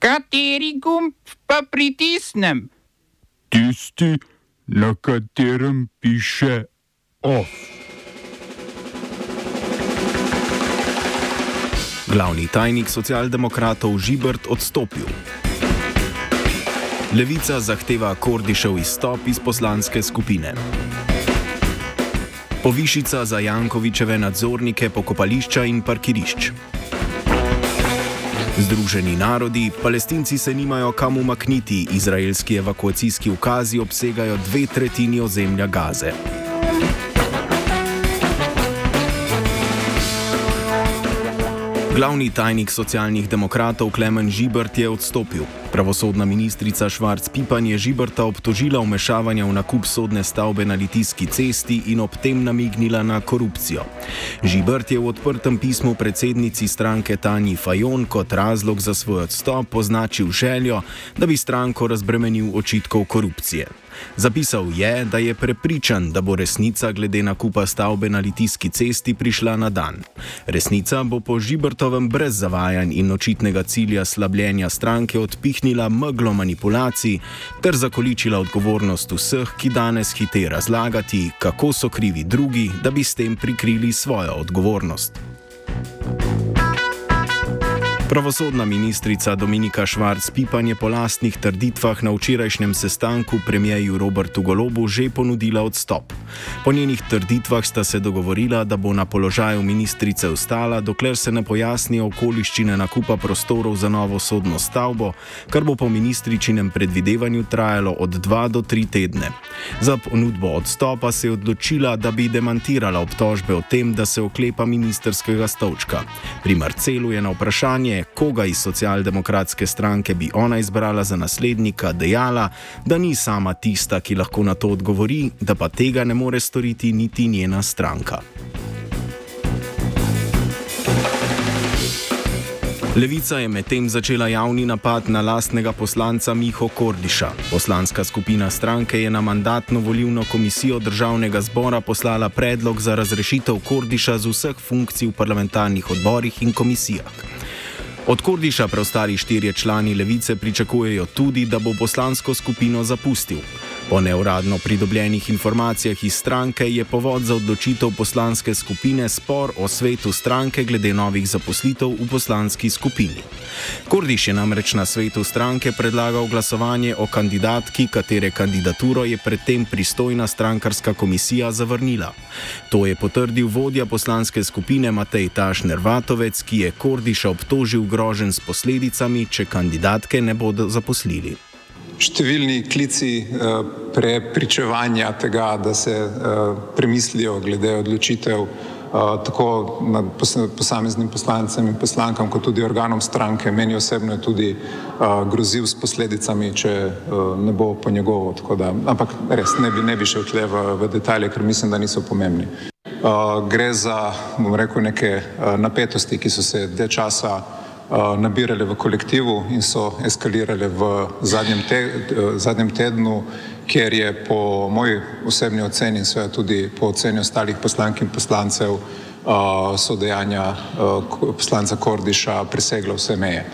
Kateri gumb pa pritisnem? Tisti, na katerem piše OF. Glavni tajnik socialdemokratov Žibrt odstopil. Levica zahteva Kordišev izstop iz poslanske skupine. Povišica za Jankovičeve nadzornike pokopališča in parkirišč. Združeni narodi, palestinci se nimajo kam umakniti, izraelski evakuacijski ukazi obsegajo dve tretjini ozemlja Gaze. Glavni tajnik socialnih demokratov Klemen Žibert je odstopil. Pravosodna ministrica Švarc Pipan je Žiberta obtožila vmešavanja v nakup sodne stavbe na Litijski cesti in ob tem namignila na korupcijo. Žibert je v odprtem pismu predsednici stranke Tanji Fajon kot razlog za svoj odstop označil željo, da bi stranko razbremenil očitkov korupcije. Zapisal je, da je prepričan, da bo resnica glede nakupa stavbe na Litijski cesti prišla na dan. Resnica bo po Žibertovem brez zavajanj in očitnega cilja slabljenja stranke odpihnila meglo manipulacij ter zakoličila odgovornost vseh, ki danes hite razlagati, kako so krivi drugi, da bi s tem prikrili svojo odgovornost. Pravosodna ministrica Dominika Švarc-Pipan je po lastnih trditvah na včerajšnjem sestanku premijeju Robertu Golobu že ponudila odstop. Po njenih trditvah sta se dogovorila, da bo na položaju ministrice ostala, dokler se ne pojasnijo okoliščine nakupa prostorov za novo sodno stavbo, kar bo po ministričinem predvidevanju trajalo od dva do tri tedne. Za ponudbo odstopa se je odločila, da bi demantirala obtožbe o tem, da se oklepa ministerskega stolčka. Pri Marcelu je na vprašanje, koga iz socialdemokratske stranke bi ona izbrala za naslednika, dejala, da ni sama tista, ki lahko na to odgovori, da pa tega ne more storiti niti njena stranka. Levica je medtem začela javni napad na lastnega poslanca Miho Kordiša. Poslanska skupina stranke je na mandatno-volivno komisijo državnega zbora poslala predlog za razrešitev Kordiša z vseh funkcij v parlamentarnih odborih in komisijah. Od Kordiša preostali štirje člani levice pričakujejo tudi, da bo poslansko skupino zapustil. Po neuradno pridobljenih informacijah iz stranke je povod za odločitev poslanske skupine spor o svetu stranke glede novih zaposlitev v poslanski skupini. Kordiš je namreč na svetu stranke predlagal glasovanje o kandidatki, katere kandidaturo je predtem pristojna strankarska komisija zavrnila. To je potrdil vodja poslanske skupine Matej Tašner Vatovec, ki je Kordiša obtožil grožen s posledicami, če kandidatke ne bodo zaposlili številni klici uh, prepričevanja tega, da se uh, premislijo glede odločitev uh, tako nad posameznim poslancem in poslankam, kot tudi organom stranke. Meni osebno je tudi uh, grozil s posledicami, če uh, ne bo po njegovo. Da, ampak res ne bi, ne bi šel tle v, v detalje, ker mislim, da niso pomembni. Uh, gre za, bom rekel, neke uh, napetosti, ki so se de časa Eh, nabirale v kolektivu in so eskalirale v zadnjem, te, eh, zadnjem tednu, kjer je po moji osebni oceni in seveda tudi po oceni ostalih poslank in poslancev eh, so dejanja poslanca Kordiša presegla vse meje.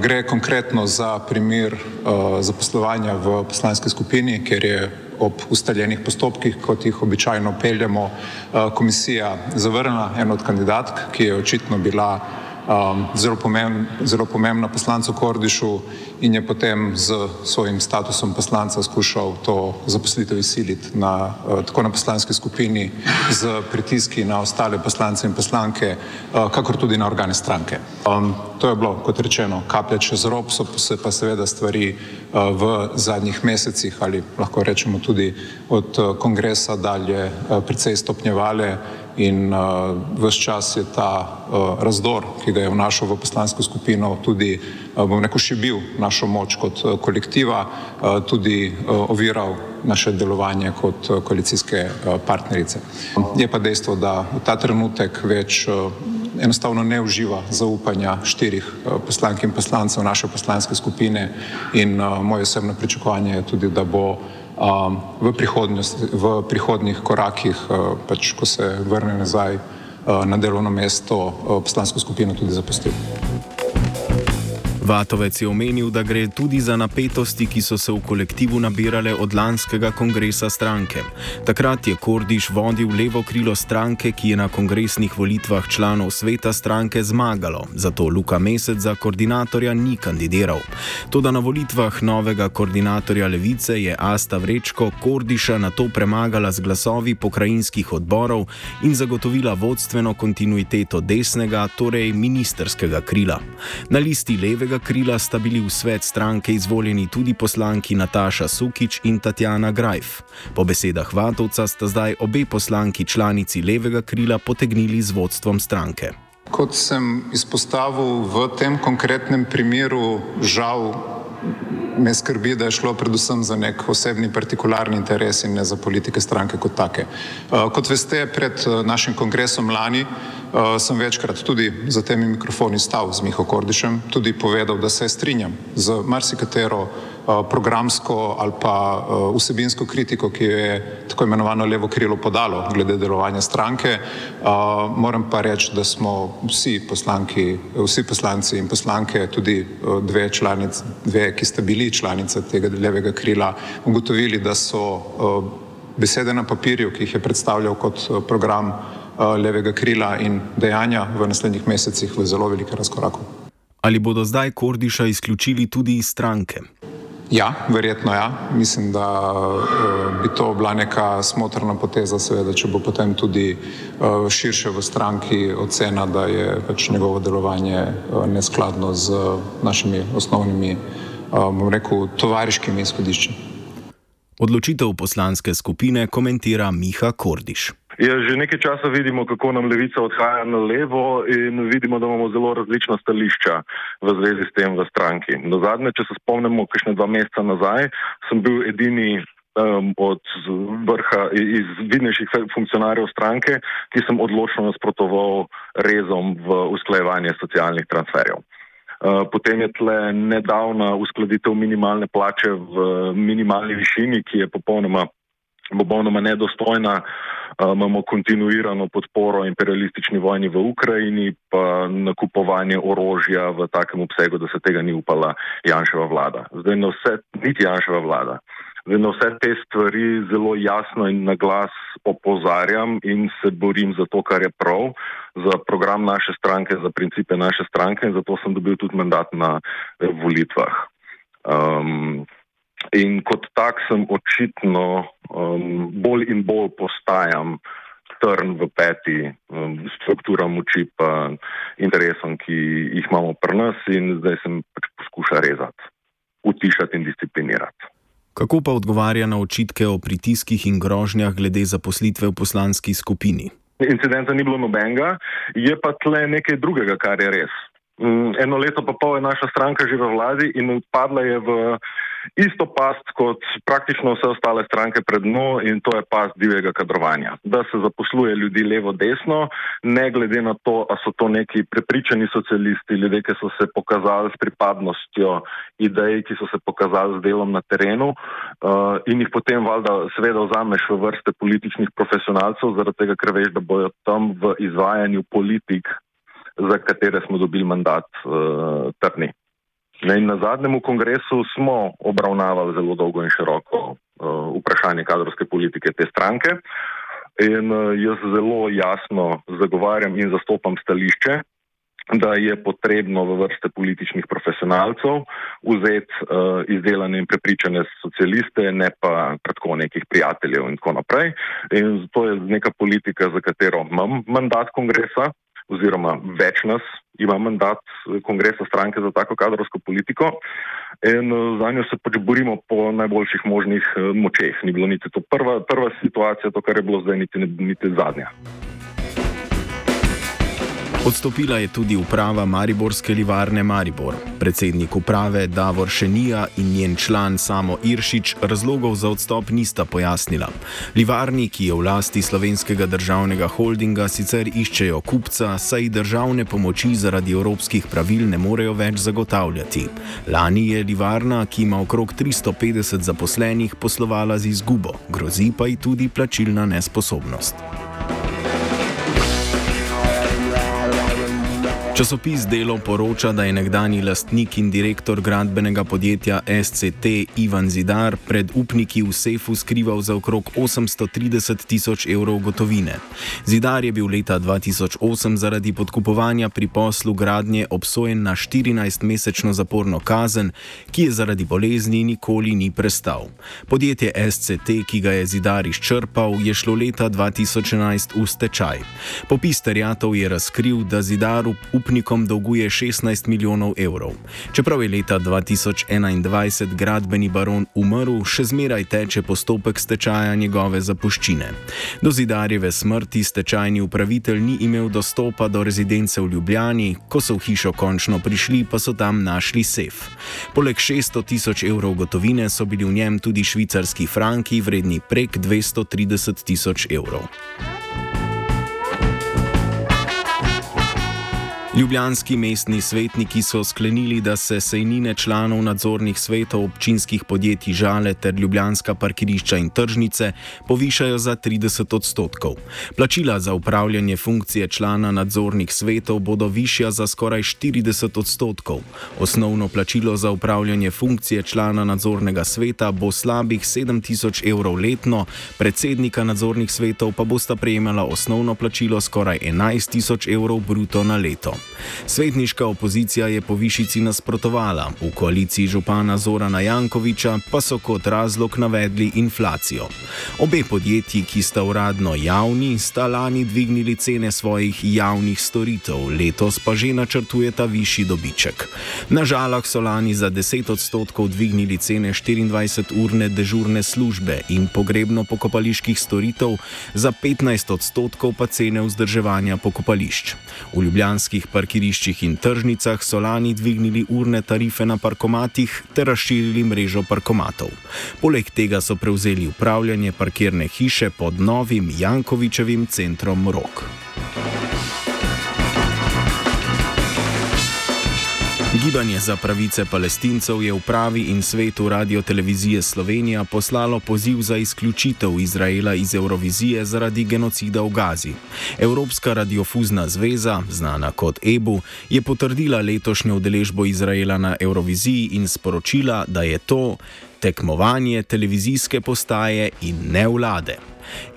Gre konkretno za primer zaposlovanja v poslanski skupini, ker je ob ustaljenih postopkih, kot jih običajno peljemo, komisija zavrnila eno od kandidatk, ki je očitno bila um, zelo, pomemb, zelo pomembna poslancu Kordišu in je potem z svojim statusom poslanca skušal to zaposlitev izsiliti na, uh, tako na poslanski skupini z pritiski na ostale poslance in poslanke, uh, kakor tudi na organe stranke. Um, to je bilo, kot rečeno, kaplja čez rob, so se pa seveda stvari uh, v zadnjih mesecih ali lahko rečemo tudi od uh, kongresa dalje uh, precej stopnjevale in uh, vse čas je ta uh, razdor, ki ga je vnašal v poslansko skupino, tudi, uh, bom rekel, še bil našo moč kot uh, kolektiva, uh, tudi uh, oviral naše delovanje kot uh, koalicijske uh, partnerice. Je pa dejstvo, da v ta trenutek več uh, enostavno ne uživa zaupanja štirih uh, poslank in poslancev naše poslanske skupine in uh, moje osebno pričakovanje je tudi, da bo v, v prihodnih korakih, uh, pač, ko se vrne nazaj uh, na delovno mesto, uh, poslansko skupino tudi zapustil. Vatovec je omenil, da gre tudi za napetosti, ki so se v kolektivu nabirale od lanskega kongresa stranke. Takrat je Kordiš vodil levo krilo stranke, ki je na kongresnih volitvah članov sveta stranke zmagalo, zato Luka Mesec za koordinatorja ni kandidiral. Toda na volitvah novega koordinatorja levice je Asta Vrečko Kordiša na to premagala z glasovi pokrajinskih odborov in zagotovila vodstveno kontinuiteto desnega, torej ministerskega krila. Na listi levega levega krila sta bili v svet stranke izvoljeni tudi poslanki Nataša Sukič in Tatjana Grajf. Po besedah Vatovca sta zdaj obe poslanki članici levega krila potegnili z vodstvom stranke. Kot sem izpostavil v tem konkretnem primeru, žal me skrbi, da je šlo predvsem za nek osebni, partikularni interes in ne za politike stranke kot take. Uh, kot veste, pred uh, našim kongresom lani uh, sem večkrat tudi za temi mikrofoni stal z Miho Kordišem, tudi povedal, da se strinjam z marsikatero programsko ali pa vsebinsko kritiko, ki jo je tako imenovano levo krilo podalo glede delovanja stranke. Moram pa reči, da smo vsi poslanki, vsi poslanci in poslanke, tudi dve članice, dve, ki ste bili članice tega levega krila, ugotovili, da so besede na papirju, ki jih je predstavljal kot program levega krila in dejanja v naslednjih mesecih v zelo velikem razkoraku. Ali bodo zdaj Kordiša izključili tudi iz stranke? Ja, verjetno ja. Mislim, da uh, bi to bila neka smotrna poteza, seveda, če bo potem tudi uh, širše v stranki ocena, da je pač njegovo delovanje uh, neskladno z našimi osnovnimi, bom rekel, tovariškimi izhodišči. Odločitev poslanske skupine komentira Miha Kordiš. Ja, že nekaj časa vidimo, kako nam levica odhaja na levo in vidimo, da imamo zelo različna stališča v zvezi s tem v stranki. Na zadnje, če se spomnimo, kakšne dva meseca nazaj, sem bil edini um, od vrha iz vidnejših funkcionarjev stranke, ki sem odločno nasprotoval rezom v usklajevanje socialnih transferjev. Potem je tle nedavna uskladitev minimalne plače v minimalni višini, ki je popolnoma popolnoma nedostojna. Imamo kontinuirano podporo imperialistični vojni v Ukrajini, pa nakupovanje orožja v takem obsegu, da se tega ni upala Janševa vlada. Zdaj na vse, niti Janševa vlada. Zdaj na vse te stvari zelo jasno in na glas opozarjam in se borim za to, kar je prav, za program naše stranke, za principe naše stranke in zato sem dobil tudi mandat na eh, volitvah. Um, In kot tak sem očitno um, bolj in bolj postajam trn v peti um, struktura moči pa interesom, ki jih imamo pri nas in zdaj sem pač poskuša rezati, utišati in disciplinirati. Kako pa odgovarja na očitke o pritiskih in grožnjah glede zaposlitve v poslanski skupini? Incidenta ni bilo nobenega, je pa tle nekaj drugega, kar je res. Mm, eno leto pa pol je naša stranka že v vladi in odpadla je v isto past kot praktično vse ostale stranke pred njo in to je past divjega kadrovanja. Da se zaposluje ljudi levo-desno, ne glede na to, a so to neki prepričani socialisti, ljudje, ki so se pokazali s pripadnostjo idej, ki so se pokazali z delom na terenu uh, in jih potem valjda seveda vzameš v vrste političnih profesionalcev, zaradi tega, ker veš, da bojo tam v izvajanju politik za katere smo dobili mandat uh, trdni. Na zadnjem kongresu smo obravnavali zelo dolgo in široko uh, vprašanje kadrovske politike te stranke. In uh, jaz zelo jasno zagovarjam in zastopam stališče, da je potrebno v vrste političnih profesionalcev vzeti uh, izdelane in prepričane socialiste, ne pa kratko nekih prijateljev in tako naprej. In to je neka politika, za katero imam mandat kongresa, oziroma več nas ima mandat kongresa stranke za tako kadrovsko politiko in eh, za njo se pač borimo po najboljših možnih eh, močeh. Ni bilo niti to prva, prva situacija, to, kar je bilo zdaj, niti, niti zadnja. Odstopila je tudi uprava Mariborske livarne Maribor. Predsednik uprave Davor Šenija in njen član Samo Iršič razlogov za odstop nista pojasnila. Livarni, ki je v lasti slovenskega državnega holdinga, sicer iščejo kupca, saj državne pomoči zaradi evropskih pravil ne morejo več zagotavljati. Lani je livarna, ki ima okrog 350 zaposlenih, poslovala z izgubo, grozi pa ji tudi plačilna nesposobnost. Časopis Delo poroča, da je nekdani lastnik in direktor gradbenega podjetja SCT Ivan Zidar pred upniki v sefu skrival za okrog 830 tisoč evrov gotovine. Zidar je bil leta 2008 zaradi podkupovanja pri poslu gradnje obsojen na 14-mesečno zaporno kazen, ki je zaradi bolezni nikoli ni prestal. Podjetje SCT, ki ga je Zidar izčrpal, je šlo leta 2011 v stečaj. Popis terjatov je razkril, da Zidar upnik upnikom dolguje 16 milijonov evrov. Čeprav je leta 2021 gradbeni baron umrl, še zmeraj teče postopek stečaja njegove zapuščine. Do zidarjeve smrti stečajni upravitelj ni imel dostopa do rezidence v Ljubljani, ko so v hišo končno prišli, pa so tam našli sef. Poleg 600 tisoč evrov gotovine so bili v njem tudi švicarski franki, vredni prek 230 tisoč evrov. Ljubljanski mestni svetniki so sklenili, da se sejnine članov nadzornih svetov občinskih podjetij Žale ter Ljubljanska parkirišča in tržnice povišajo za 30 odstotkov. Plačila za upravljanje funkcije člana nadzornih svetov bodo višja za skoraj 40 odstotkov. Osnovno plačilo za upravljanje funkcije člana nadzornega sveta bo slabih 7000 evrov letno, predsednika nadzornih svetov pa bosta prejemala osnovno plačilo skoraj 11000 evrov bruto na leto. Svetniška opozicija je povišici nasprotovala, v koaliciji župana Zorana Jankoviča pa so kot razlog navedli inflacijo. Obe podjetji, ki sta uradno javni, sta lani dvignili cene svojih javnih storitev, letos pa že načrtujeta višji dobiček. Na žalah so lani za 10 odstotkov dvignili cene 24-urne dežurne službe in pogrebno-pokopaliških storitev, za 15 odstotkov pa cene vzdrževanja pokopališč. V ljubljanskih parkiriščih in tržnicah so lani dvignili urne tarife na parkomatih ter razširili mrežo parkomatov. Poleg tega so prevzeli upravljanje parkirne hiše pod novim Jankovičevim centrom Rok. Gibanje za pravice palestincev je v pravi in svetu radio televizije Slovenija poslalo poziv za izključitev Izraela iz Eurovizije zaradi genocida v Gazi. Evropska radiofuzna zveza, znana kot EBU, je potrdila letošnjo udeležbo Izraela na Euroviziji in sporočila, da je to tekmovanje televizijske postaje in ne vlade.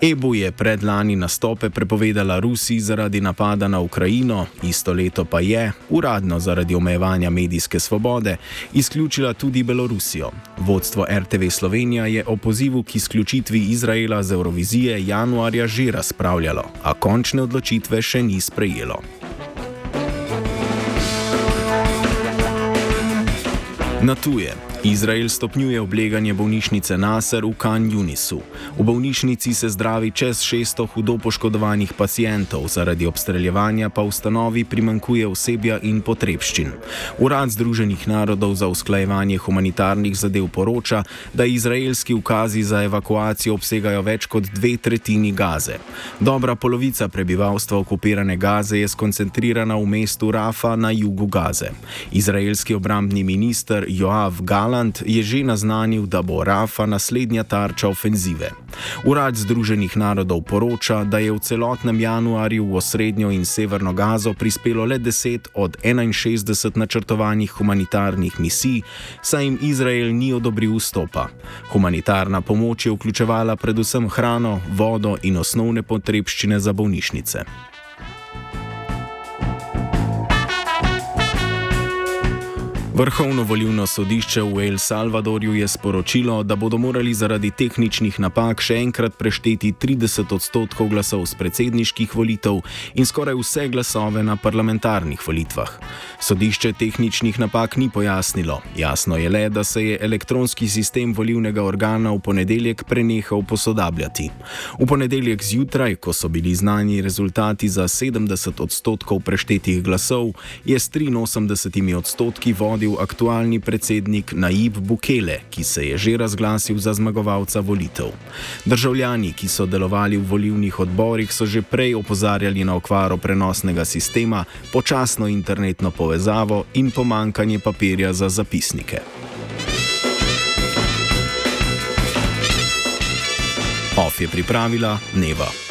Ebu je predlani nastope prepovedala Rusiji zaradi napada na Ukrajino, isto leto pa je, uradno zaradi omejevanja medijske svobode, izključila tudi Belorusijo. Vodstvo RTV Slovenija je o pozivu k izključitvi Izraela z Eurovizije januarja že razpravljalo, a končne odločitve še ni sprejelo. Na tuje. Izrael stopnjuje obleganje bolnišnice Nasser v Kan Junisu. V bolnišnici se zdravi čez 600 hudo poškodovanih pacijentov, zaradi obstreljevanja pa v stanovi primankuje osebja in potrebščin. Urad Združenih narodov za usklajevanje humanitarnih zadev poroča, da izraelski ukazi za evakuacijo obsegajo več kot dve tretjini gaze. Dobra polovica prebivalstva okupirane gaze je skoncentrirana v mestu Rafa na jugu gaze. Izraelski obrambni minister Joav Gal Haaland je že naznanil, da bo Rafa naslednja tarča ofenzive. Urad Združenih narodov poroča, da je v celotnem januarju v osrednjo in severno Gazo prispelo le 10 od 61 načrtovanih humanitarnih misij, saj jim Izrael ni odobril vstopa. Humanitarna pomoč je vključevala predvsem hrano, vodo in osnovne potrebščine za bolnišnice. Vrhovno volivno sodišče v El Salvadorju je sporočilo, da bodo morali zaradi tehničnih napak še enkrat prešteti 30 odstotkov glasov z predsedniških volitev in skoraj vse glasove na parlamentarnih volitvah. Sodišče tehničnih napak ni pojasnilo, jasno je le, da se je elektronski sistem volivnega organa v ponedeljek prenehal posodabljati. V ponedeljek zjutraj, ko so bili znani rezultati za 70 odstotkov preštetih glasov, je s 83 odstotki vodil bil aktualni predsednik Naib Bukele, ki se je že razglasil za zmagovalca volitev. Državljani, ki so delovali v volivnih odborih, so že prej opozarjali na okvaro prenosnega sistema, počasno internetno povezavo in pomankanje papirja za zapisnike. OF je pripravila Neva.